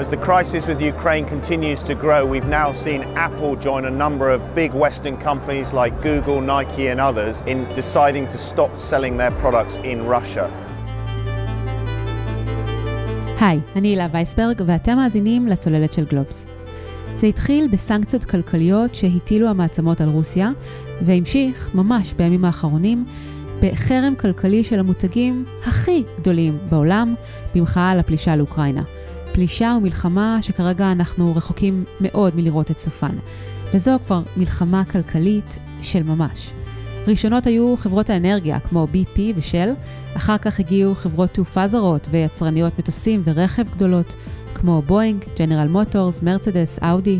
As the crisis with Ukraine continues to grow, we've now seen Apple join a number of big Western companies like Google, Nike, and others in deciding to stop selling their products in Russia. היי, אני הילה וייסברג, ואתם מאזינים לצוללת של גלובס. זה התחיל בסנקציות כלכליות שהטילו המעצמות על רוסיה, והמשיך, ממש בימים האחרונים, בחרם כלכלי של המותגים הכי גדולים בעולם, במחאה על הפלישה לאוקראינה. פלישה ומלחמה שכרגע אנחנו רחוקים מאוד מלראות את סופן. וזו כבר מלחמה כלכלית של ממש. ראשונות היו חברות האנרגיה כמו BP ושל, אחר כך הגיעו חברות תעופה זרות ויצרניות מטוסים ורכב גדולות כמו בואינג, ג'נרל מוטורס, מרצדס, אאודי,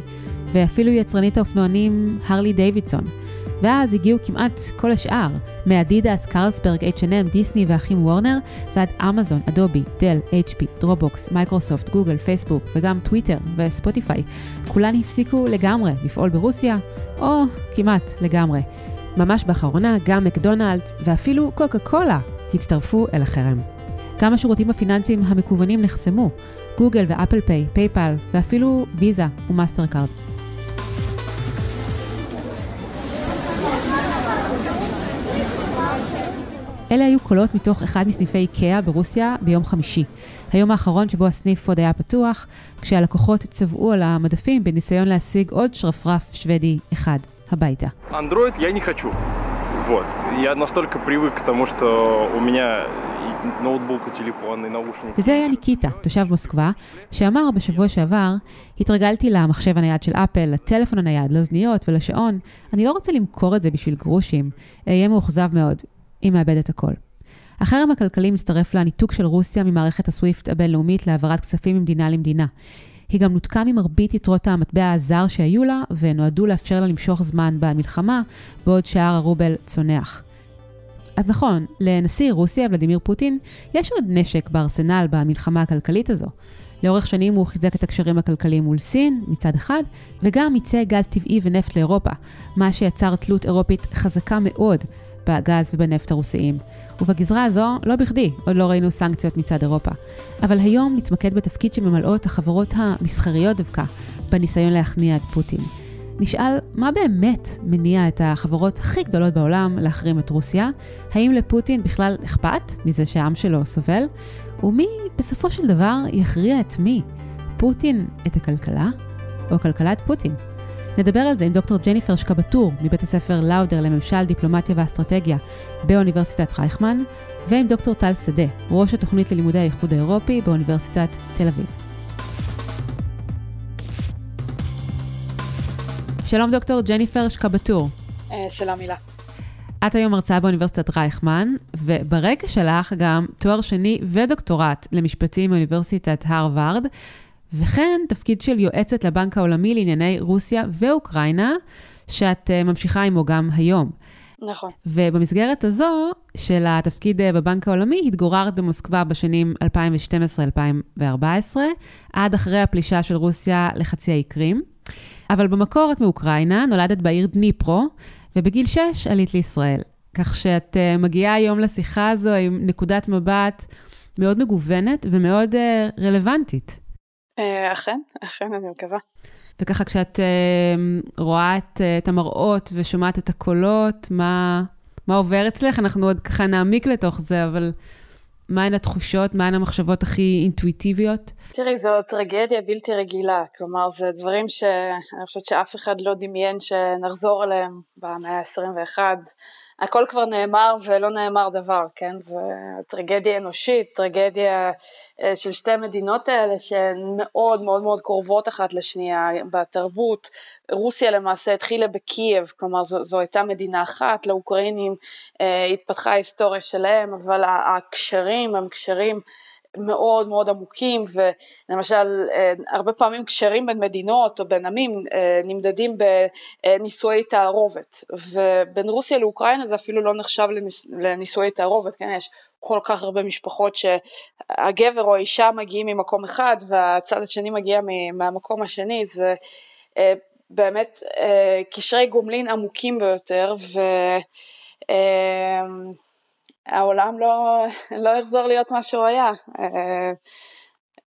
ואפילו יצרנית האופנוענים הרלי דיווידסון. ואז הגיעו כמעט כל השאר, מאדידס, קרלסברג, H&M, דיסני והאחים וורנר, ועד אמזון, אדובי, דל, HP, דרופבוקס, מייקרוסופט, גוגל, פייסבוק וגם טוויטר וספוטיפיי. כולן הפסיקו לגמרי לפעול ברוסיה, או כמעט לגמרי. ממש באחרונה גם מקדונלדס ואפילו קוקה קולה הצטרפו אל החרם. גם השירותים הפיננסיים המקוונים נחסמו, גוגל ואפל פיי, פייפל ואפילו ויזה ומאסטר קארד. אלה היו קולות מתוך אחד מסניפי איקאה ברוסיה ביום חמישי. היום האחרון שבו הסניף עוד היה פתוח, כשהלקוחות צבעו על המדפים בניסיון להשיג עוד שרפרף שוודי אחד הביתה. Android я не хочу. Вот. Я настолько привык к тому, что у меня и ноутбук, и телефон, и наушники. וזה היה ניקיטה, תושב מוסקבה, שאמר בשבוע שעבר, התרגלתי למחשב הנייד של אפל, לטלפון הנייד, לאוזניות ולשעון, אני לא רוצה למכור את זה בשביל גרושים, אהיה מאוכזב מאוד, אם מאבד את הכל. החרם הכלכלי מצטרף לניתוק של רוסיה ממערכת הסוויפט הבינלאומית להעברת כספים ממדינה למדינה. היא גם נותקה ממרבית יתרות המטבע הזר שהיו לה, ונועדו לאפשר לה למשוך זמן במלחמה, בעוד שער הרובל צונח. אז נכון, לנשיא רוסיה, ולדימיר פוטין, יש עוד נשק בארסנל במלחמה הכלכלית הזו. לאורך שנים הוא חיזק את הקשרים הכלכליים מול סין, מצד אחד, וגם ייצא גז טבעי ונפט לאירופה, מה שיצר תלות אירופית חזקה מאוד בגז ובנפט הרוסיים. ובגזרה הזו, לא בכדי, עוד לא ראינו סנקציות מצד אירופה. אבל היום נתמקד בתפקיד שממלאות החברות המסחריות דווקא, בניסיון להכניע את פוטין. נשאל, מה באמת מניע את החברות הכי גדולות בעולם להחרים את רוסיה? האם לפוטין בכלל אכפת מזה שהעם שלו סובל? ומי בסופו של דבר יכריע את מי? פוטין את הכלכלה? או הכלכלה את פוטין? נדבר על זה עם דוקטור ג'ניפר שקבטור מבית הספר לאודר לממשל, דיפלומטיה ואסטרטגיה באוניברסיטת רייכמן, ועם דוקטור טל שדה, ראש התוכנית ללימודי האיחוד האירופי באוניברסיטת תל אביב. שלום דוקטור ג'ניפר שקבטור. שלום הילה. את היום מרצה באוניברסיטת רייכמן, וברקע שלך גם תואר שני ודוקטורט למשפטים מאוניברסיטת הרווארד, וכן תפקיד של יועצת לבנק העולמי לענייני רוסיה ואוקראינה, שאת ממשיכה עמו גם היום. נכון. ובמסגרת הזו של התפקיד בבנק העולמי, התגוררת במוסקבה בשנים 2012-2014, עד אחרי הפלישה של רוסיה לחצי האי קרים. אבל במקור את מאוקראינה, נולדת בעיר דניפרו, ובגיל 6 עלית לישראל. כך שאת מגיעה היום לשיחה הזו עם נקודת מבט מאוד מגוונת ומאוד רלוונטית. אכן, אכן, אני מקווה. וככה כשאת uh, רואה את, uh, את המראות ושומעת את הקולות, מה, מה עובר אצלך? אנחנו עוד ככה נעמיק לתוך זה, אבל מהן התחושות, מהן המחשבות הכי אינטואיטיביות? תראי, זו טרגדיה בלתי רגילה. כלומר, זה דברים שאני חושבת שאף אחד לא דמיין שנחזור אליהם במאה ה-21. הכל כבר נאמר ולא נאמר דבר, כן? זו טרגדיה אנושית, טרגדיה של שתי המדינות האלה שהן מאוד מאוד מאוד קרובות אחת לשנייה בתרבות. רוסיה למעשה התחילה בקייב, כלומר זו, זו הייתה מדינה אחת, לאוקראינים התפתחה ההיסטוריה שלהם, אבל הקשרים הם קשרים מאוד מאוד עמוקים ולמשל הרבה פעמים קשרים בין מדינות או בין עמים נמדדים בנישואי תערובת. ובין רוסיה לאוקראינה זה אפילו לא נחשב לנישואי תערובת, כן? יש כל כך הרבה משפחות שהגבר או האישה מגיעים ממקום אחד והצד השני מגיע מהמקום השני. זה באמת קשרי גומלין עמוקים ביותר ו... העולם לא, לא יחזור להיות מה שהוא היה.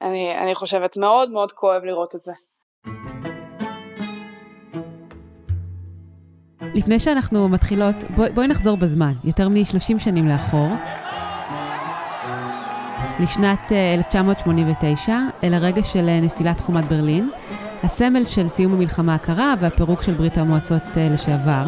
אני, אני חושבת מאוד מאוד כואב לראות את זה. לפני שאנחנו מתחילות, בוא, בואי נחזור בזמן, יותר מ-30 שנים לאחור. לשנת 1989, אה, אל הרגע של אה, נפילת חומת ברלין, הסמל של סיום המלחמה הקרה והפירוק של ברית המועצות אה, לשעבר.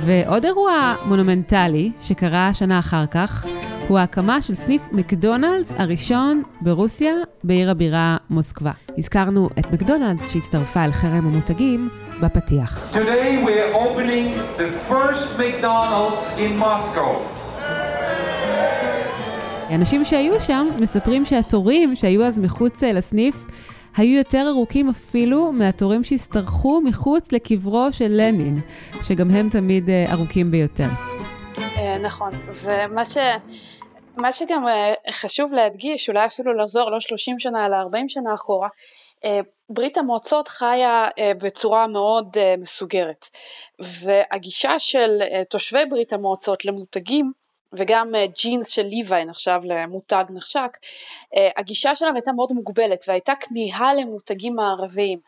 ועוד אירוע מונומנטלי שקרה שנה אחר כך, הוא ההקמה של סניף מקדונלדס הראשון ברוסיה, בעיר הבירה מוסקבה. הזכרנו את מקדונלדס שהצטרפה אל חרם המותגים בפתיח. Today we're opening the first McDonald's in Moscow. אנשים שהיו שם מספרים שהתורים שהיו אז מחוץ אה, לסניף היו יותר ארוכים אפילו מהתורים שהשתרכו מחוץ לקברו של לנין, שגם הם תמיד אה, ארוכים ביותר. אה, נכון, ומה ש... מה שגם חשוב להדגיש, אולי אפילו לחזור לא 30 שנה אלא 40 שנה אחורה, ברית המועצות חיה בצורה מאוד מסוגרת והגישה של תושבי ברית המועצות למותגים וגם אה, ג'ינס של ליווי נחשב למותג נחשק, אה, הגישה שלהם הייתה מאוד מוגבלת והייתה כניעה למותגים מערביים.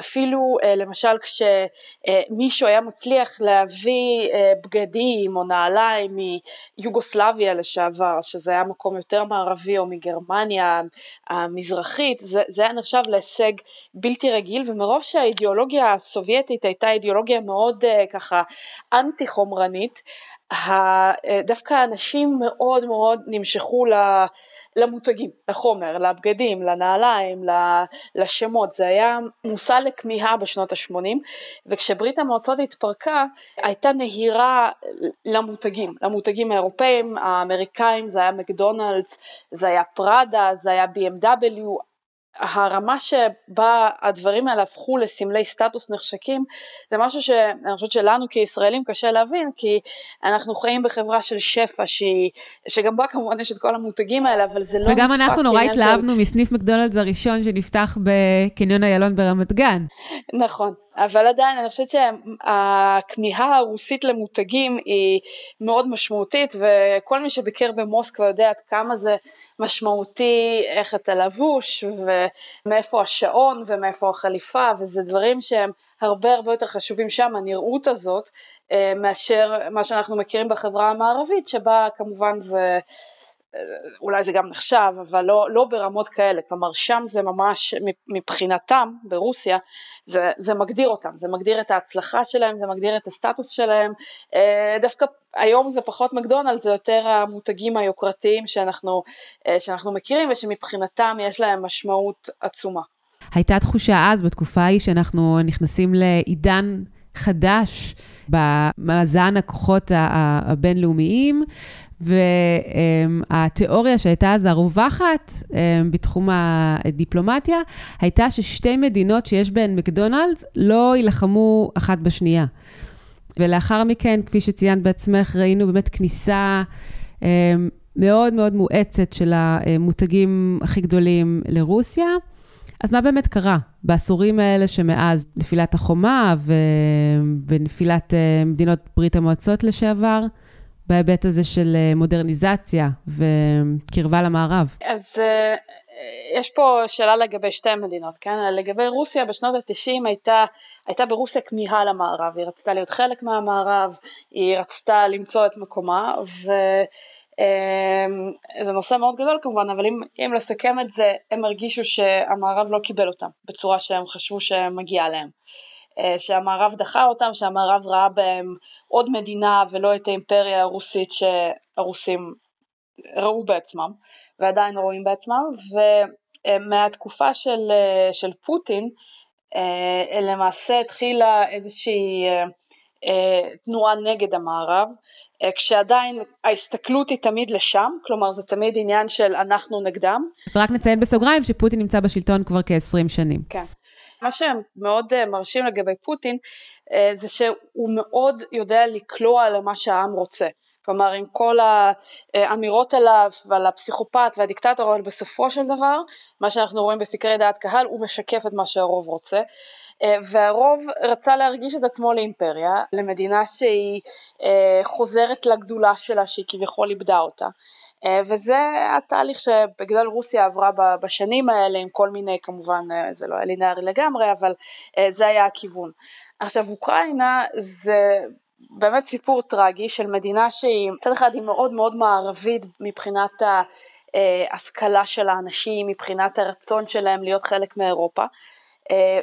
אפילו אה, למשל כשמישהו היה מצליח להביא בגדים או נעליים מיוגוסלביה לשעבר, שזה היה מקום יותר מערבי או מגרמניה המזרחית, זה, זה היה נחשב להישג בלתי רגיל ומרוב שהאידיאולוגיה הסובייטית הייתה אידיאולוגיה מאוד ככה אנטי חומרנית, דווקא אנשים מאוד מאוד נמשכו למותגים, לחומר, לבגדים, לנעליים, לשמות, זה היה מושא לכמיהה בשנות ה-80 וכשברית המועצות התפרקה הייתה נהירה למותגים, למותגים האירופאים, האמריקאים, זה היה מקדונלדס, זה היה פראדה, זה היה BMW, הרמה שבה הדברים האלה הפכו לסמלי סטטוס נחשקים זה משהו שאני חושבת שלנו כישראלים קשה להבין כי אנחנו חיים בחברה של שפע שהיא, שגם בה כמובן יש את כל המותגים האלה אבל זה לא וגם אנחנו נורא התלהבנו של... מסניף מקדונלדס הראשון שנפתח בקניון איילון ברמת גן. נכון אבל עדיין אני חושבת שהכמיהה הרוסית למותגים היא מאוד משמעותית וכל מי שביקר במוסקבה יודע עד כמה זה משמעותי איך אתה לבוש ומאיפה השעון ומאיפה החליפה וזה דברים שהם הרבה הרבה יותר חשובים שם הנראות הזאת אה, מאשר מה שאנחנו מכירים בחברה המערבית שבה כמובן זה אולי זה גם נחשב, אבל לא, לא ברמות כאלה, כלומר שם זה ממש מבחינתם ברוסיה, זה, זה מגדיר אותם, זה מגדיר את ההצלחה שלהם, זה מגדיר את הסטטוס שלהם, אה, דווקא היום זה פחות מקדונלד, זה יותר המותגים היוקרתיים שאנחנו, אה, שאנחנו מכירים ושמבחינתם יש להם משמעות עצומה. הייתה תחושה אז, בתקופה ההיא, שאנחנו נכנסים לעידן חדש במאזן הכוחות הבינלאומיים, והתיאוריה שהייתה אז הרווחת בתחום הדיפלומטיה, הייתה ששתי מדינות שיש בהן מקדונלדס לא יילחמו אחת בשנייה. ולאחר מכן, כפי שציינת בעצמך, ראינו באמת כניסה מאוד מאוד מואצת של המותגים הכי גדולים לרוסיה. אז מה באמת קרה בעשורים האלה שמאז נפילת החומה ו... ונפילת מדינות ברית המועצות לשעבר? בהיבט הזה של אה, מודרניזציה וקרבה למערב? אז אה, יש פה שאלה לגבי שתי המדינות, כן? לגבי רוסיה בשנות התשעים הייתה, הייתה ברוסיה כמיהה למערב, היא רצתה להיות חלק מהמערב, היא רצתה למצוא את מקומה, וזה אה, נושא מאוד גדול כמובן, אבל אם, אם לסכם את זה, הם הרגישו שהמערב לא קיבל אותם בצורה שהם חשבו שמגיעה להם. אה, שהמערב דחה אותם, שהמערב ראה בהם עוד מדינה ולא את האימפריה הרוסית שהרוסים ראו בעצמם ועדיין רואים בעצמם ומהתקופה של, אה, של פוטין אה, למעשה התחילה איזושהי תנועה נגד המערב כשעדיין ההסתכלות היא תמיד לשם, כלומר זה תמיד עניין של אנחנו נגדם. ורק נציין בסוגריים שפוטין נמצא בשלטון כבר כ-20 שנים. כן. מה שמאוד אה, מרשים לגבי פוטין אה, זה שהוא מאוד יודע לקלוע למה שהעם רוצה. כלומר עם כל האמירות עליו ועל הפסיכופת והדיקטטור, אבל בסופו של דבר מה שאנחנו רואים בסקרי דעת קהל הוא משקף את מה שהרוב רוצה אה, והרוב רצה להרגיש את עצמו לאימפריה, למדינה שהיא חוזרת לגדולה שלה שהיא כביכול איבדה אותה וזה התהליך שבגלל רוסיה עברה בשנים האלה עם כל מיני כמובן זה לא היה לינארי לגמרי אבל זה היה הכיוון. עכשיו אוקראינה זה באמת סיפור טרגי של מדינה שהיא מצד אחד היא מאוד מאוד מערבית מבחינת ההשכלה של האנשים, מבחינת הרצון שלהם להיות חלק מאירופה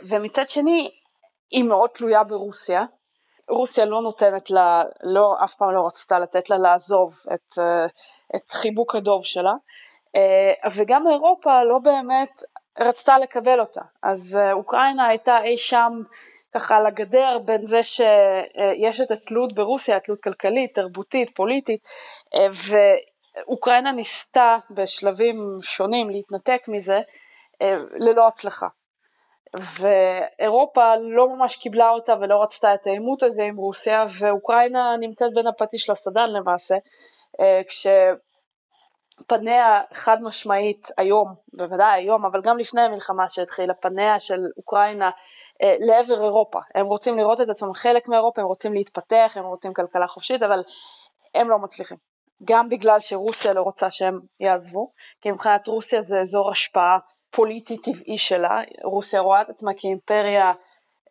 ומצד שני היא מאוד תלויה ברוסיה רוסיה לא נותנת לה, לא, אף פעם לא רצתה לתת לה לעזוב את, אה, את חיבוק הדוב שלה, אה, וגם אירופה לא באמת רצתה לקבל אותה. אז אה, אוקראינה הייתה אי שם ככה על הגדר בין זה שיש את התלות ברוסיה, התלות כלכלית, תרבותית, פוליטית, ואוקראינה ניסתה בשלבים שונים להתנתק מזה ללא הצלחה. ואירופה לא ממש קיבלה אותה ולא רצתה את העימות הזה עם רוסיה ואוקראינה נמצאת בין הפטיש לסדן למעשה אה, כשפניה חד משמעית היום, בוודאי היום אבל גם לפני המלחמה שהתחילה, פניה של אוקראינה אה, לעבר אירופה, הם רוצים לראות את עצמם חלק מאירופה, הם רוצים להתפתח, הם רוצים כלכלה חופשית אבל הם לא מצליחים, גם בגלל שרוסיה לא רוצה שהם יעזבו, כי מבחינת רוסיה זה אזור השפעה פוליטי טבעי שלה, רוסיה רואה את עצמה כאימפריה,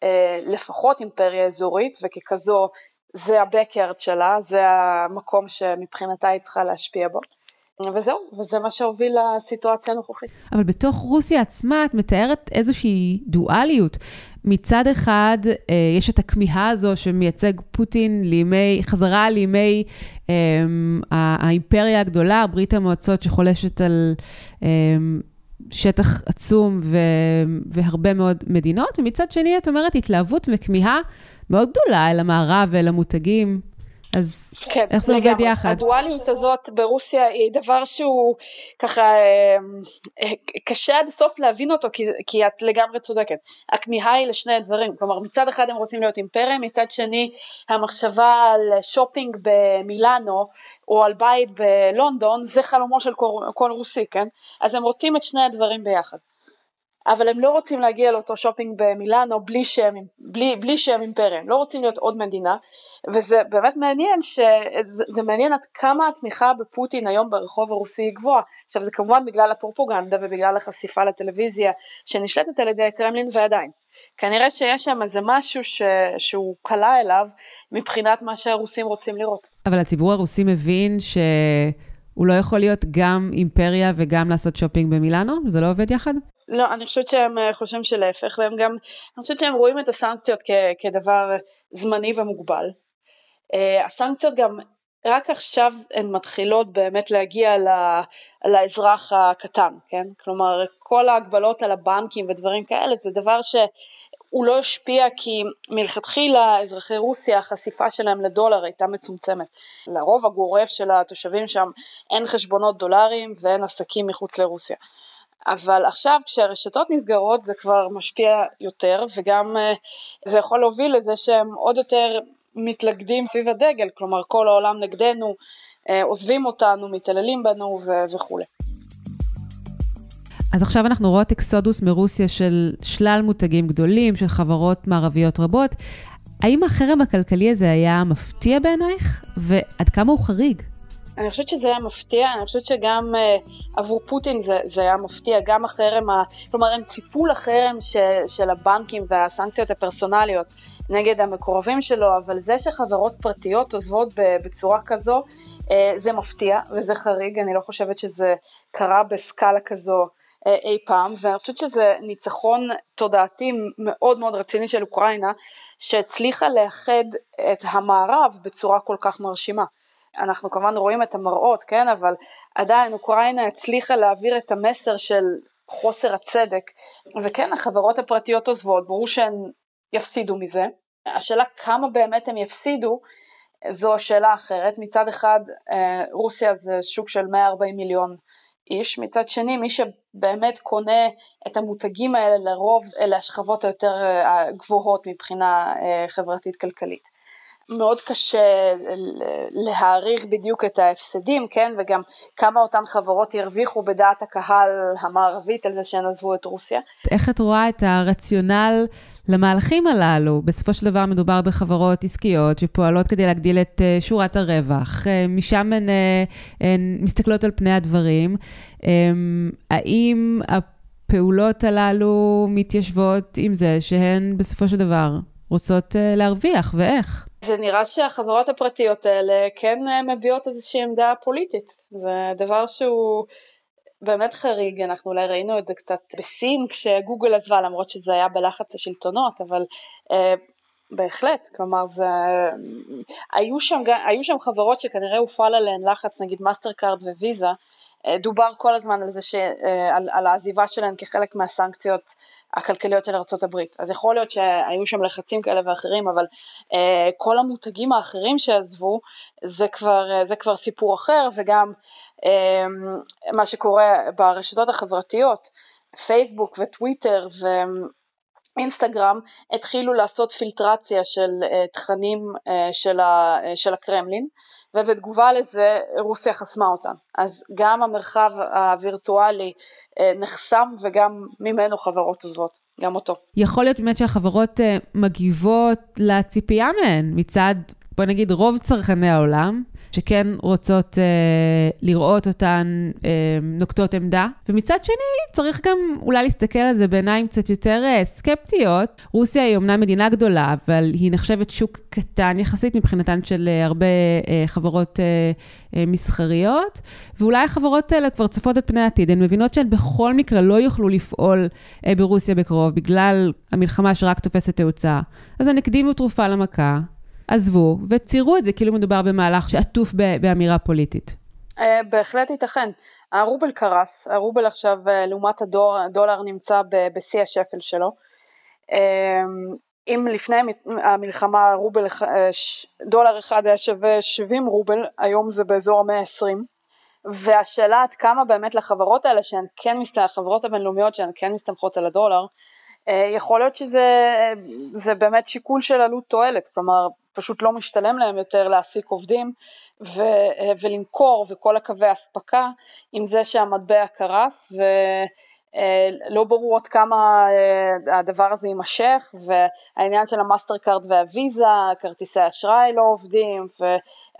אה, לפחות אימפריה אזורית, וככזו זה הבקארד שלה, זה המקום שמבחינתה היא צריכה להשפיע בו. וזהו, וזה מה שהוביל לסיטואציה הנוכחית. אבל בתוך רוסיה עצמה את מתארת איזושהי דואליות. מצד אחד, אה, יש את הכמיהה הזו שמייצג פוטין לימי, חזרה לימי אה, האימפריה הגדולה, ברית המועצות שחולשת על אה, שטח עצום ו... והרבה מאוד מדינות, ומצד שני את אומרת התלהבות וכמיהה מאוד גדולה אל המערב ואל המותגים. אז כן, איך זה עובד יחד? הדואליות הזאת ברוסיה היא דבר שהוא ככה אה, אה, קשה עד הסוף להבין אותו כי, כי את לגמרי צודקת. הכמיהה היא לשני דברים, כלומר מצד אחד הם רוצים להיות אימפריה, מצד שני המחשבה על שופינג במילאנו או על בית בלונדון זה חלומו של כל, כל רוסי, כן? אז הם רוצים את שני הדברים ביחד. אבל הם לא רוצים להגיע לאותו שופינג במילאנו בלי שהם, בלי, בלי שהם אימפריה, הם לא רוצים להיות עוד מדינה, וזה באמת מעניין, שזה מעניין עד כמה התמיכה בפוטין היום ברחוב הרוסי היא גבוהה. עכשיו זה כמובן בגלל הפרופוגנדה ובגלל החשיפה לטלוויזיה שנשלטת על ידי הקרמלין ועדיין. כנראה שיש שם איזה משהו ש... שהוא קלה אליו מבחינת מה שהרוסים רוצים לראות. אבל הציבור הרוסי מבין ש... הוא לא יכול להיות גם אימפריה וגם לעשות שופינג במילאנו? זה לא עובד יחד? לא, אני חושבת שהם אה, חושבים שלהפך, והם גם, אני חושבת שהם רואים את הסנקציות כ- כדבר זמני ומוגבל. Uh, הסנקציות גם, רק עכשיו הן מתחילות באמת להגיע ל- לאזרח הקטן, כן? כלומר, כל ההגבלות על הבנקים ודברים כאלה זה דבר ש... הוא לא השפיע כי מלכתחילה אזרחי רוסיה החשיפה שלהם לדולר הייתה מצומצמת. לרוב הגורף של התושבים שם אין חשבונות דולרים ואין עסקים מחוץ לרוסיה. אבל עכשיו כשהרשתות נסגרות זה כבר משפיע יותר וגם אה, זה יכול להוביל לזה שהם עוד יותר מתלכדים סביב הדגל, כלומר כל העולם נגדנו, אה, עוזבים אותנו, מתעללים בנו וכולי. אז עכשיו אנחנו רואות אקסודוס מרוסיה של שלל מותגים גדולים, של חברות מערביות רבות. האם החרם הכלכלי הזה היה מפתיע בעינייך? ועד כמה הוא חריג? אני חושבת שזה היה מפתיע, אני חושבת שגם uh, עבור פוטין זה, זה היה מפתיע, גם החרם, ה... כלומר הם ציפו לחרם ש, של הבנקים והסנקציות הפרסונליות נגד המקורבים שלו, אבל זה שחברות פרטיות עוזבות בצורה כזו, uh, זה מפתיע וזה חריג, אני לא חושבת שזה קרה בסקאלה כזו אה, אי פעם, ואני חושבת שזה ניצחון תודעתי מאוד מאוד רציני של אוקראינה, שהצליחה לאחד את המערב בצורה כל כך מרשימה. אנחנו כמובן רואים את המראות, כן, אבל עדיין אוקראינה הצליחה להעביר את המסר של חוסר הצדק, וכן, החברות הפרטיות עוזבות, ברור שהן יפסידו מזה. השאלה כמה באמת הם יפסידו, זו שאלה אחרת. מצד אחד, אה, רוסיה זה שוק של 140 מיליון איש, מצד שני מי שבאמת קונה את המותגים האלה לרוב אלה השכבות היותר אה, גבוהות מבחינה אה, חברתית כלכלית. מאוד קשה להעריך בדיוק את ההפסדים, כן, וגם כמה אותן חברות ירוויחו בדעת הקהל המערבית על זה שהן עזבו את רוסיה. איך את רואה את הרציונל למהלכים הללו? בסופו של דבר מדובר בחברות עסקיות שפועלות כדי להגדיל את אה, שורת הרווח, אה, משם הן, אה, הן מסתכלות על פני הדברים. האם הפעולות הללו מתיישבות עם זה שהן בסופו של דבר רוצות להרוויח, ואיך? זה נראה שהחברות הפרטיות האלה כן אה, מביאות איזושהי עמדה פוליטית, זה דבר שהוא באמת חריג, אנחנו אולי ראינו את זה קצת בסין כשגוגל עזבה למרות שזה היה בלחץ השלטונות, אבל אה, בהחלט, כלומר זה, היו שם, היו שם חברות שכנראה הופעל עליהן לחץ, נגיד מאסטר קארד וויזה, אה, דובר כל הזמן על זה, ש, אה, על, על העזיבה שלהם כחלק מהסנקציות הכלכליות של ארה"ב. אז יכול להיות שהיו שם לחצים כאלה ואחרים, אבל אה, כל המותגים האחרים שעזבו, זה כבר, זה כבר סיפור אחר, וגם מה שקורה ברשתות החברתיות, פייסבוק וטוויטר ו... אינסטגרם התחילו לעשות פילטרציה של תכנים של הקרמלין ובתגובה לזה רוסיה חסמה אותן. אז גם המרחב הווירטואלי אה, נחסם וגם ממנו חברות עוזבות, גם אותו. יכול להיות באמת שהחברות אה, מגיבות לציפייה מהן מצד, בוא נגיד, רוב צרכני העולם. שכן רוצות אה, לראות אותן אה, נוקטות עמדה. ומצד שני, צריך גם אולי להסתכל על זה בעיניים קצת יותר אה, סקפטיות. רוסיה היא אומנם מדינה גדולה, אבל היא נחשבת שוק קטן יחסית מבחינתן של אה, הרבה אה, חברות אה, אה, מסחריות, ואולי החברות האלה כבר צופות את פני העתיד. הן מבינות שהן בכל מקרה לא יוכלו לפעול אה, ברוסיה בקרוב, בגלל המלחמה שרק תופסת תאוצה. אז הן הקדימו תרופה למכה. עזבו וציירו את זה כאילו מדובר במהלך שעטוף באמירה פוליטית. אה, בהחלט ייתכן. הרובל קרס, הרובל עכשיו אה, לעומת הדולר נמצא בשיא השפל שלו. אה, אם לפני המלחמה רובל, דולר אחד היה שווה 70 רובל, היום זה באזור המאה ה-20. והשאלה עד כמה באמת לחברות האלה שהן כן, החברות הבינלאומיות שהן כן מסתמכות על הדולר, יכול להיות שזה באמת שיקול של עלות תועלת, כלומר פשוט לא משתלם להם יותר להעסיק עובדים ו, ולמכור וכל הקווי אספקה עם זה שהמטבע קרס ולא ברור עוד כמה אה, הדבר הזה יימשך והעניין של המאסטר קארד והוויזה, כרטיסי אשראי לא עובדים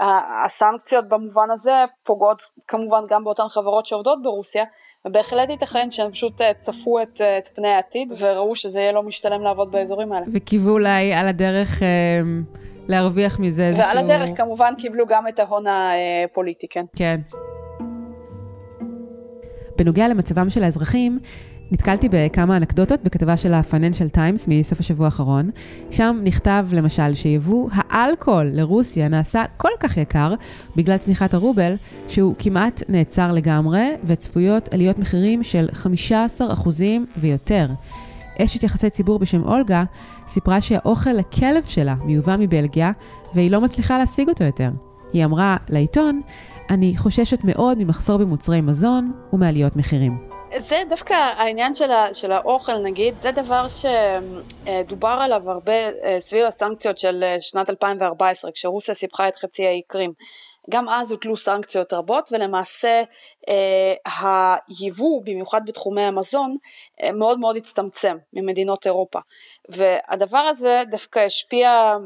והסנקציות במובן הזה פוגעות כמובן גם באותן חברות שעובדות ברוסיה ובהחלט ייתכן שהם פשוט אה, צפו את, אה, את פני העתיד וראו שזה יהיה לא משתלם לעבוד באזורים האלה. וקיוו אולי על הדרך... להרוויח מזה איזשהו... ועל הדרך כמובן קיבלו גם את ההון הפוליטי, כן. כן. בנוגע למצבם של האזרחים, נתקלתי בכמה אנקדוטות בכתבה של ה-Financial Times מסוף השבוע האחרון. שם נכתב למשל שיבוא האלכוהול לרוסיה נעשה כל כך יקר בגלל צניחת הרובל, שהוא כמעט נעצר לגמרי, וצפויות עליות מחירים של 15% ויותר. אשת יחסי ציבור בשם אולגה סיפרה שהאוכל לכלב שלה מיובא מבלגיה והיא לא מצליחה להשיג אותו יותר. היא אמרה לעיתון, אני חוששת מאוד ממחסור במוצרי מזון ומעליות מחירים. זה דווקא העניין של, ה, של האוכל נגיד, זה דבר שדובר עליו הרבה אה, סביב הסנקציות של אה, שנת 2014 כשרוסיה סיפחה את חצי האי קרים. גם אז הוטלו סנקציות רבות ולמעשה אה, היבוא במיוחד בתחומי המזון אה, מאוד מאוד הצטמצם ממדינות אירופה. והדבר הזה דווקא השפיע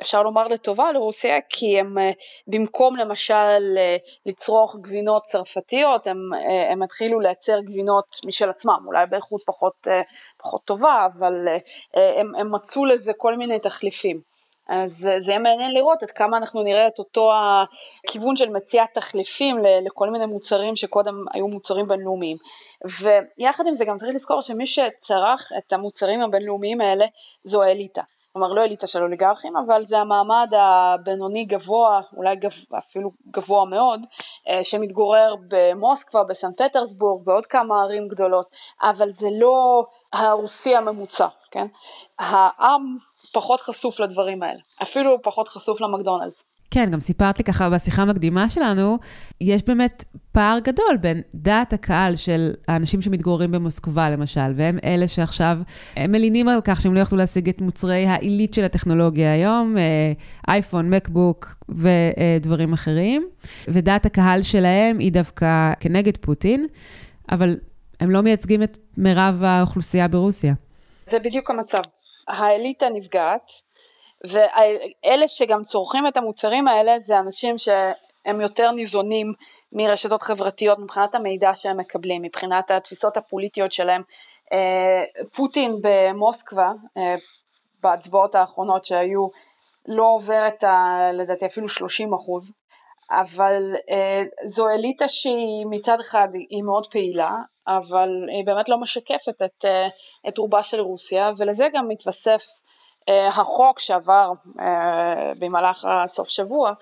אפשר לומר לטובה לרוסיה כי הם אה, במקום למשל אה, לצרוך גבינות צרפתיות הם, הם התחילו לייצר גבינות משל עצמם אולי באיכות פחות, פחות טובה אבל הם, הם מצאו לזה כל מיני תחליפים אז זה יהיה מעניין לראות עד כמה אנחנו נראה את אותו הכיוון של מציאת תחליפים לכל מיני מוצרים שקודם היו מוצרים בינלאומיים. ויחד עם זה גם צריך לזכור שמי שצרך את המוצרים הבינלאומיים האלה זו האליטה. כלומר לא אליטה של אוליגרכים, אבל זה המעמד הבינוני גבוה, אולי גב, אפילו גבוה מאוד, אה, שמתגורר במוסקבה, בסן פטרסבורג, בעוד כמה ערים גדולות, אבל זה לא הרוסי הממוצע, כן? העם פחות חשוף לדברים האלה, אפילו פחות חשוף למקדונלדס. כן, גם סיפרת לי ככה בשיחה המקדימה שלנו, יש באמת פער גדול בין דעת הקהל של האנשים שמתגוררים במוסקבה, למשל, והם אלה שעכשיו, הם מלינים על כך שהם לא יכלו להשיג את מוצרי העילית של הטכנולוגיה היום, אה, אייפון, מקבוק ודברים אחרים, ודעת הקהל שלהם היא דווקא כנגד פוטין, אבל הם לא מייצגים את מירב האוכלוסייה ברוסיה. זה בדיוק המצב. האליטה נפגעת, ואלה שגם צורכים את המוצרים האלה זה אנשים שהם יותר ניזונים מרשתות חברתיות מבחינת המידע שהם מקבלים, מבחינת התפיסות הפוליטיות שלהם. אה, פוטין במוסקבה, אה, בהצבעות האחרונות שהיו, לא עובר את ה... לדעתי אפילו 30 אחוז, אבל אה, זו אליטה שהיא מצד אחד היא מאוד פעילה, אבל היא באמת לא משקפת את, את רובה של רוסיה, ולזה גם מתווסף החוק שעבר אה, במהלך הסוף שבוע,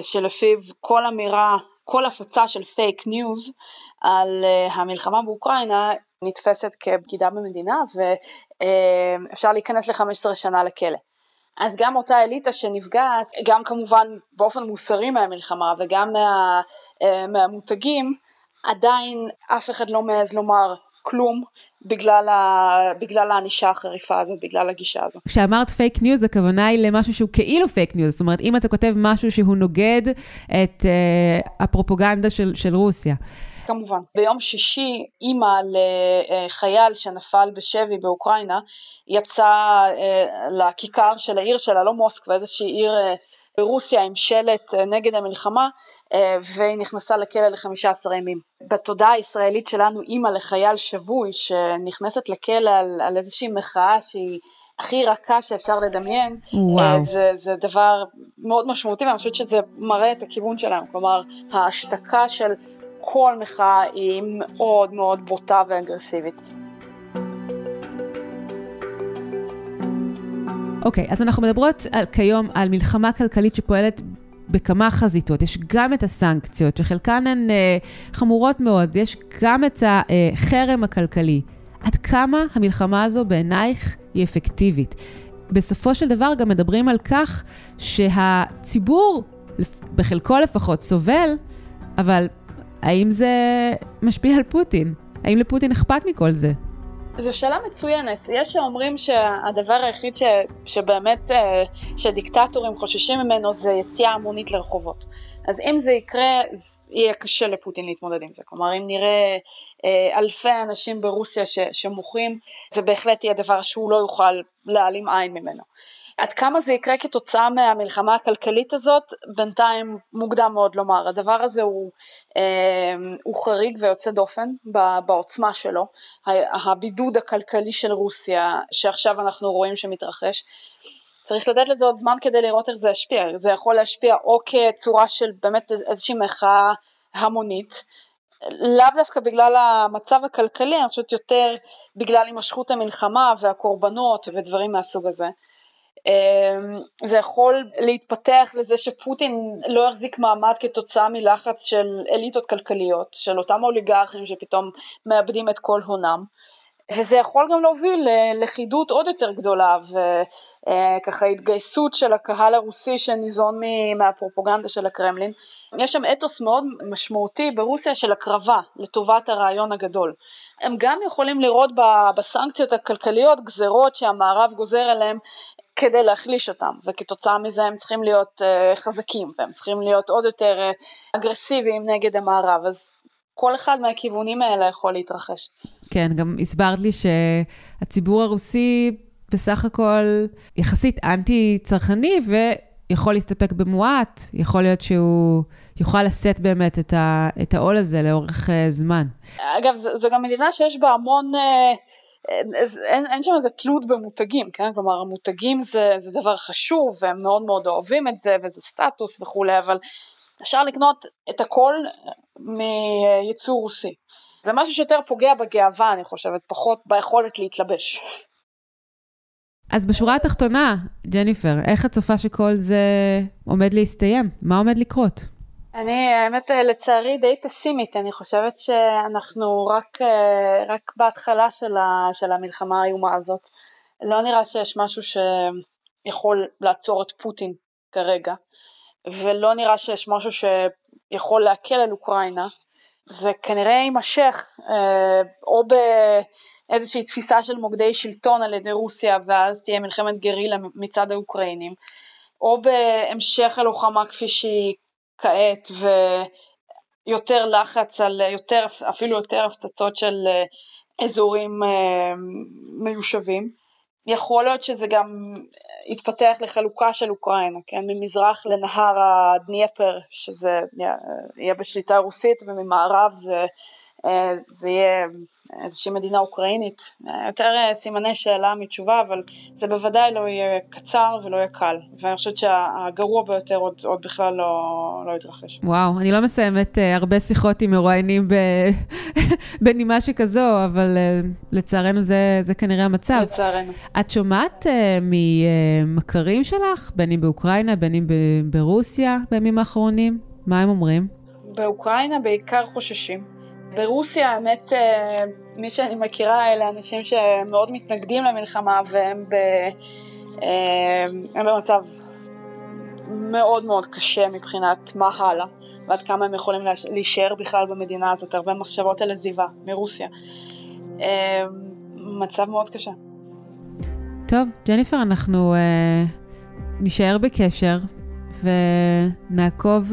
שלפיו כל אמירה, כל הפצה של fake news על אה, המלחמה באוקראינה נתפסת כבגידה במדינה ואפשר להיכנס ל-15 שנה לכלא. אז גם אותה אליטה שנפגעת, גם כמובן באופן מוסרי מהמלחמה וגם מה, מהמותגים, עדיין אף אחד לא מעז לומר כלום בגלל, ה... בגלל הענישה החריפה הזאת, בגלל הגישה הזאת. כשאמרת fake news, הכוונה היא למשהו שהוא כאילו fake news, זאת אומרת, אם אתה כותב משהו שהוא נוגד את אה, הפרופגנדה של, של רוסיה. כמובן. ביום שישי אימא לחייל שנפל בשבי באוקראינה יצאה אה, לכיכר של העיר שלה, לא מוסקבה, איזושהי עיר אה, ברוסיה עם שלט אה, נגד המלחמה אה, והיא נכנסה לכלא לחמישה עשר ימים. בתודעה הישראלית שלנו אימא לחייל שבוי שנכנסת לכלא על, על איזושהי מחאה שהיא הכי רכה שאפשר לדמיין, וואו. זה, זה דבר מאוד משמעותי ואני חושבת שזה מראה את הכיוון שלנו, כלומר ההשתקה של כל מחאה היא מאוד מאוד בוטה ואגרסיבית. אוקיי, okay, אז אנחנו מדברות על, כיום על מלחמה כלכלית שפועלת בכמה חזיתות. יש גם את הסנקציות, שחלקן הן אה, חמורות מאוד, ויש גם את החרם הכלכלי. עד כמה המלחמה הזו בעינייך היא אפקטיבית? בסופו של דבר גם מדברים על כך שהציבור, בחלקו לפחות, סובל, אבל האם זה משפיע על פוטין? האם לפוטין אכפת מכל זה? זו שאלה מצוינת. יש שאומרים שהדבר היחיד ש, שבאמת, אה, שדיקטטורים חוששים ממנו זה יציאה המונית לרחובות. אז אם זה יקרה, יהיה קשה לפוטין להתמודד עם זה. כלומר, אם נראה אה, אלפי אנשים ברוסיה ש, שמוחים, זה בהחלט יהיה דבר שהוא לא יוכל להעלים עין ממנו. עד כמה זה יקרה כתוצאה מהמלחמה הכלכלית הזאת, בינתיים מוקדם מאוד לומר. הדבר הזה הוא, אה, הוא חריג ויוצא דופן בעוצמה שלו. הבידוד הכלכלי של רוסיה, שעכשיו אנחנו רואים שמתרחש, צריך לתת לזה עוד זמן כדי לראות איך זה ישפיע. זה יכול להשפיע או כצורה של באמת איזושהי מחאה המונית, לאו דווקא בגלל המצב הכלכלי, אני חושבת יותר בגלל הימשכות המלחמה והקורבנות ודברים מהסוג הזה. אמ, זה יכול להתפתח לזה שפוטין לא יחזיק מעמד כתוצאה מלחץ של אליטות כלכליות, של אותם אוליגרכים שפתאום מאבדים את כל הונם. וזה יכול גם להוביל ללכידות עוד יותר גדולה וככה התגייסות של הקהל הרוסי שניזון מהפרופוגנדה של הקרמלין. יש שם אתוס מאוד משמעותי ברוסיה של הקרבה לטובת הרעיון הגדול. הם גם יכולים לראות בסנקציות הכלכליות גזרות שהמערב גוזר אליהם כדי להחליש אותם וכתוצאה מזה הם צריכים להיות uh, חזקים והם צריכים להיות עוד יותר uh, אגרסיביים נגד המערב אז כל אחד מהכיוונים האלה יכול להתרחש. כן, גם הסברת לי שהציבור הרוסי בסך הכל יחסית אנטי צרכני ויכול להסתפק במועט, יכול להיות שהוא יוכל לשאת באמת את, ה, את העול הזה לאורך uh, זמן. אגב, זו גם מדינה שיש בה המון... Uh, אין, אין שם איזה תלות במותגים, כן? כלומר המותגים זה, זה דבר חשוב והם מאוד מאוד אוהבים את זה וזה סטטוס וכולי, אבל אפשר לקנות את הכל מייצור רוסי. זה משהו שיותר פוגע בגאווה אני חושבת, פחות ביכולת להתלבש. אז בשורה התחתונה, ג'ניפר, איך את צופה שכל זה עומד להסתיים? מה עומד לקרות? אני האמת לצערי די פסימית, אני חושבת שאנחנו רק, רק בהתחלה של, ה, של המלחמה האיומה הזאת. לא נראה שיש משהו שיכול לעצור את פוטין כרגע, ולא נראה שיש משהו שיכול להקל על אוקראינה, זה כנראה יימשך אה, או באיזושהי תפיסה של מוקדי שלטון על ידי רוסיה ואז תהיה מלחמת גרילה מצד האוקראינים, או בהמשך הלוחמה כפי שהיא כעת ויותר לחץ על יותר, אפילו יותר הפצצות של אה, אזורים אה, מיושבים. יכול להיות שזה גם יתפתח לחלוקה של אוקראינה, כן, ממזרח לנהר הדניפר, שזה יהיה בשליטה רוסית, וממערב זה, אה, זה יהיה איזושהי מדינה אוקראינית. יותר אה, סימני שאלה מתשובה, אבל זה בוודאי לא יהיה קצר ולא יהיה קל. ואני חושבת שהגרוע ביותר עוד, עוד בכלל לא, לא יתרחש. וואו, אני לא מסיימת uh, הרבה שיחות עם מרואיינים ב... בנימה שכזו, אבל uh, לצערנו זה, זה כנראה המצב. לצערנו. את שומעת uh, ממכרים שלך, בין אם באוקראינה, בין אם ברוסיה, בימים האחרונים? מה הם אומרים? באוקראינה בעיקר חוששים. ברוסיה האמת אה, מי שאני מכירה אלה אנשים שמאוד מתנגדים למלחמה והם ב, אה, הם במצב מאוד מאוד קשה מבחינת מה הלאה ועד כמה הם יכולים להישאר בכלל במדינה הזאת, הרבה מחשבות על עזיבה מרוסיה. אה, מצב מאוד קשה. טוב, ג'ניפר, אנחנו uh, נישאר בקשר ונעקוב...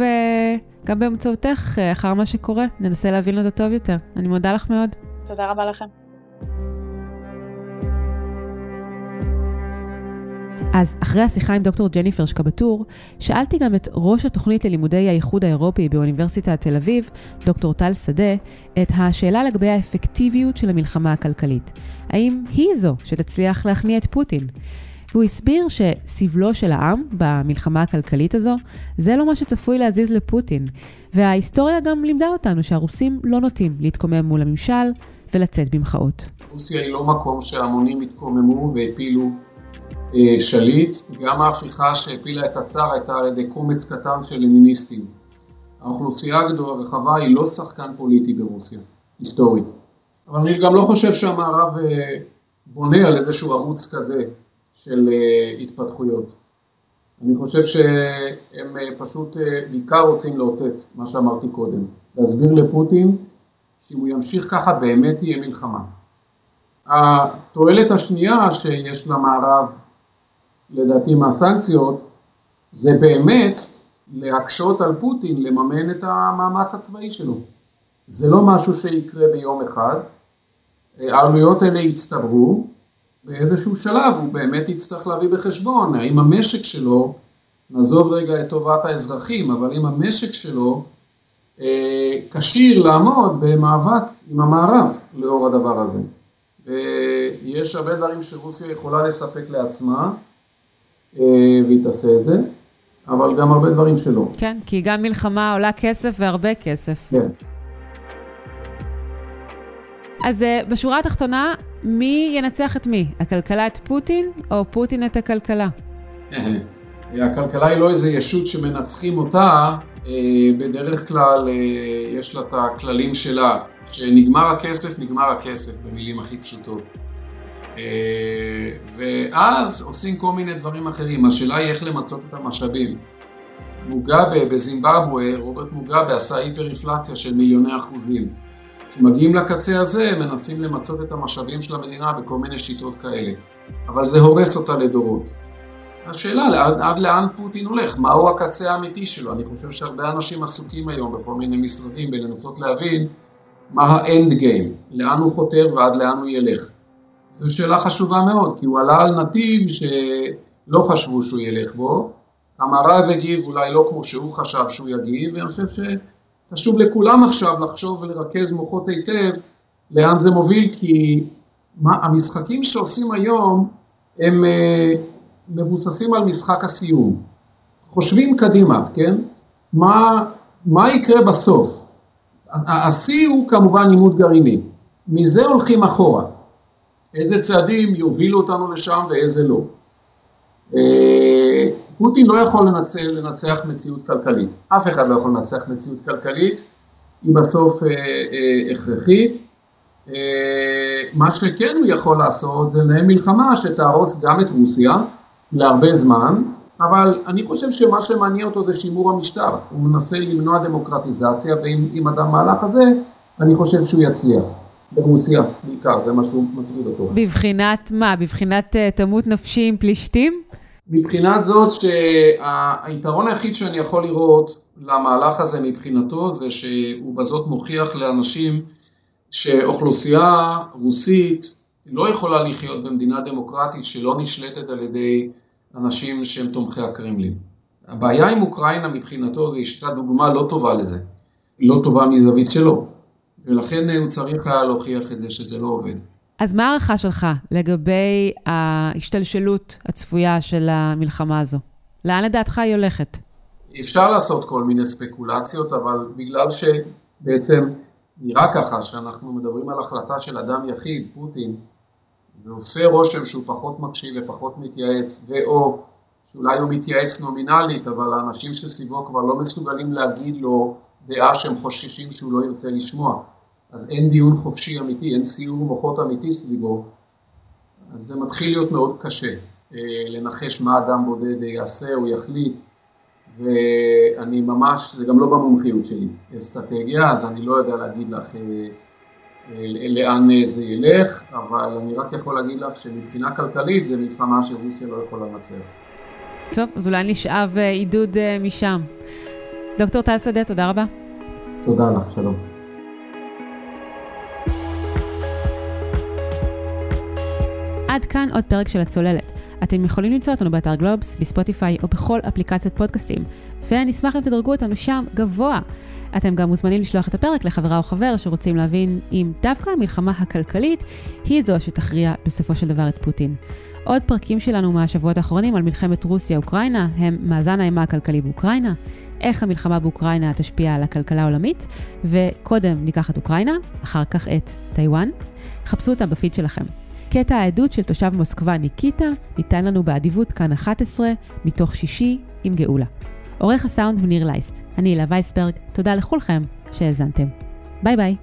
גם באמצעותך אה, אחר מה שקורה, ננסה להבין אותו טוב יותר. אני מודה לך מאוד. תודה רבה לכם. אז אחרי השיחה עם דוקטור ג'ניפר שקבטור, שאלתי גם את ראש התוכנית ללימודי האיחוד האירופי באוניברסיטת תל אביב, דוקטור טל שדה, את השאלה לגבי האפקטיביות של המלחמה הכלכלית. האם היא זו שתצליח להכניע את פוטין? והוא הסביר שסבלו של העם במלחמה הכלכלית הזו, זה לא מה שצפוי להזיז לפוטין. וההיסטוריה גם לימדה אותנו שהרוסים לא נוטים להתקומם מול הממשל ולצאת במחאות. רוסיה היא לא מקום שהמונים התקוממו והפילו אה, שליט, גם ההפיכה שהפילה את הצאר הייתה על ידי קומץ קטן של לניניסטים. האוכלוסייה הגדולה הרחבה היא לא שחקן פוליטי ברוסיה, היסטורית. אבל אני גם לא חושב שהמערב אה, בונה על איזשהו ערוץ כזה. של אה, התפתחויות. אני חושב שהם אה, פשוט אה, בעיקר רוצים לאותת מה שאמרתי קודם, להסביר לפוטין שאם הוא ימשיך ככה באמת תהיה מלחמה. התועלת השנייה שיש למערב לדעתי מהסנקציות זה באמת להקשות על פוטין לממן את המאמץ הצבאי שלו. זה לא משהו שיקרה ביום אחד, העלויות האלה יצטברו באיזשהו שלב הוא באמת יצטרך להביא בחשבון האם המשק שלו, נעזוב רגע את טובת האזרחים, אבל אם המשק שלו אה, כשיר לעמוד במאבק עם המערב לאור הדבר הזה. ויש הרבה דברים שרוסיה יכולה לספק לעצמה, אה, והיא תעשה את זה, אבל גם הרבה דברים שלא. כן, כי גם מלחמה עולה כסף והרבה כסף. כן. אז אה, בשורה התחתונה, מי ינצח את מי? הכלכלה את פוטין, או פוטין את הכלכלה? הכלכלה היא לא איזה ישות שמנצחים אותה, אה, בדרך כלל אה, יש לה את הכללים שלה, שנגמר הכסף, נגמר הכסף, במילים הכי פשוטות. ואז עושים כל מיני דברים אחרים, השאלה היא איך למצות את המשאבים. מוגאבה בזימבבואה, רוברט מוגאבה עשה היפר אינפלציה של מיליוני אחוזים. כשמגיעים לקצה הזה מנסים למצות את המשאבים של המדינה בכל מיני שיטות כאלה, אבל זה הורס אותה לדורות. השאלה עד, עד לאן פוטין הולך, מהו הקצה האמיתי שלו, אני חושב שהרבה אנשים עסוקים היום בכל מיני משרדים בלנסות להבין מה האנד גיים, לאן הוא חותר ועד לאן הוא ילך. זו שאלה חשובה מאוד, כי הוא עלה על נתיב שלא חשבו שהוא ילך בו, המערב הגיב אולי לא כמו שהוא חשב שהוא יגיב, ואני חושב. חשוב לכולם עכשיו לחשוב ולרכז מוחות היטב לאן זה מוביל, כי מה, המשחקים שעושים היום הם uh, מבוססים על משחק הסיום. חושבים קדימה, כן? מה, מה יקרה בסוף? השיא הוא כמובן לימוד גרעיני. מזה הולכים אחורה. איזה צעדים יובילו אותנו לשם ואיזה לא. Uh, פוטין לא יכול לנצח, לנצח מציאות כלכלית, אף אחד לא יכול לנצח מציאות כלכלית, היא בסוף אה, אה, הכרחית. אה, מה שכן הוא יכול לעשות זה לנהל מלחמה שתהרוס גם את רוסיה להרבה זמן, אבל אני חושב שמה שמעניין אותו זה שימור המשטר, הוא מנסה למנוע דמוקרטיזציה, ועם המהלך הזה אני חושב שהוא יצליח. ברוסיה בעיקר, זה מה שהוא מטריד אותו. בבחינת מה? בבחינת uh, תמות נפשי עם פלישתים? מבחינת זאת שהיתרון היחיד שאני יכול לראות למהלך הזה מבחינתו זה שהוא בזאת מוכיח לאנשים שאוכלוסייה רוסית לא יכולה לחיות במדינה דמוקרטית שלא נשלטת על ידי אנשים שהם תומכי הקרמלין. הבעיה עם אוקראינה מבחינתו זה שהייתה דוגמה לא טובה לזה, לא טובה מזווית שלו, ולכן הוא צריך היה להוכיח את זה שזה לא עובד. אז מה הערכה שלך לגבי ההשתלשלות הצפויה של המלחמה הזו? לאן לדעתך היא הולכת? אפשר לעשות כל מיני ספקולציות, אבל בגלל שבעצם נראה ככה שאנחנו מדברים על החלטה של אדם יחיד, פוטין, ועושה רושם שהוא פחות מקשיב ופחות מתייעץ, ואו שאולי הוא מתייעץ נומינלית, אבל האנשים שסביבו כבר לא מסוגלים להגיד לו דעה שהם חוששים שהוא לא ירצה לשמוע. אז אין דיון חופשי אמיתי, אין סיור מוחות אמיתי סביבו, אז זה מתחיל להיות מאוד קשה אה, לנחש מה אדם בודד יעשה או יחליט, ואני ממש, זה גם לא במומחיות שלי, אסטרטגיה, אז אני לא יודע להגיד לך אה, אה, לאן זה ילך, אבל אני רק יכול להגיד לך שמבחינה כלכלית זה מלחמה שרוסיה לא יכולה לנצח. טוב, אז אולי נשאב עידוד משם. דוקטור טל שדה, תודה רבה. תודה לך, שלום. עד כאן עוד פרק של הצוללת. אתם יכולים למצוא אותנו באתר גלובס, בספוטיפיי או בכל אפליקציות פודקאסטים, ונשמח אם תדרגו אותנו שם גבוה. אתם גם מוזמנים לשלוח את הפרק לחברה או חבר שרוצים להבין אם דווקא המלחמה הכלכלית היא זו שתכריע בסופו של דבר את פוטין. עוד פרקים שלנו מהשבועות האחרונים על מלחמת רוסיה-אוקראינה הם מאזן האימה הכלכלי באוקראינה, איך המלחמה באוקראינה תשפיע על הכלכלה העולמית, וקודם ניקח את אוקראינה, אחר כך את טיוואן. חפשו אותה בפיד שלכם. קטע העדות של תושב מוסקבה ניקיטה ניתן לנו באדיבות כאן 11, מתוך שישי עם גאולה. עורך הסאונד הוא ניר לייסט. אני הילה וייסברג, תודה לכולכם שהאזנתם. ביי ביי.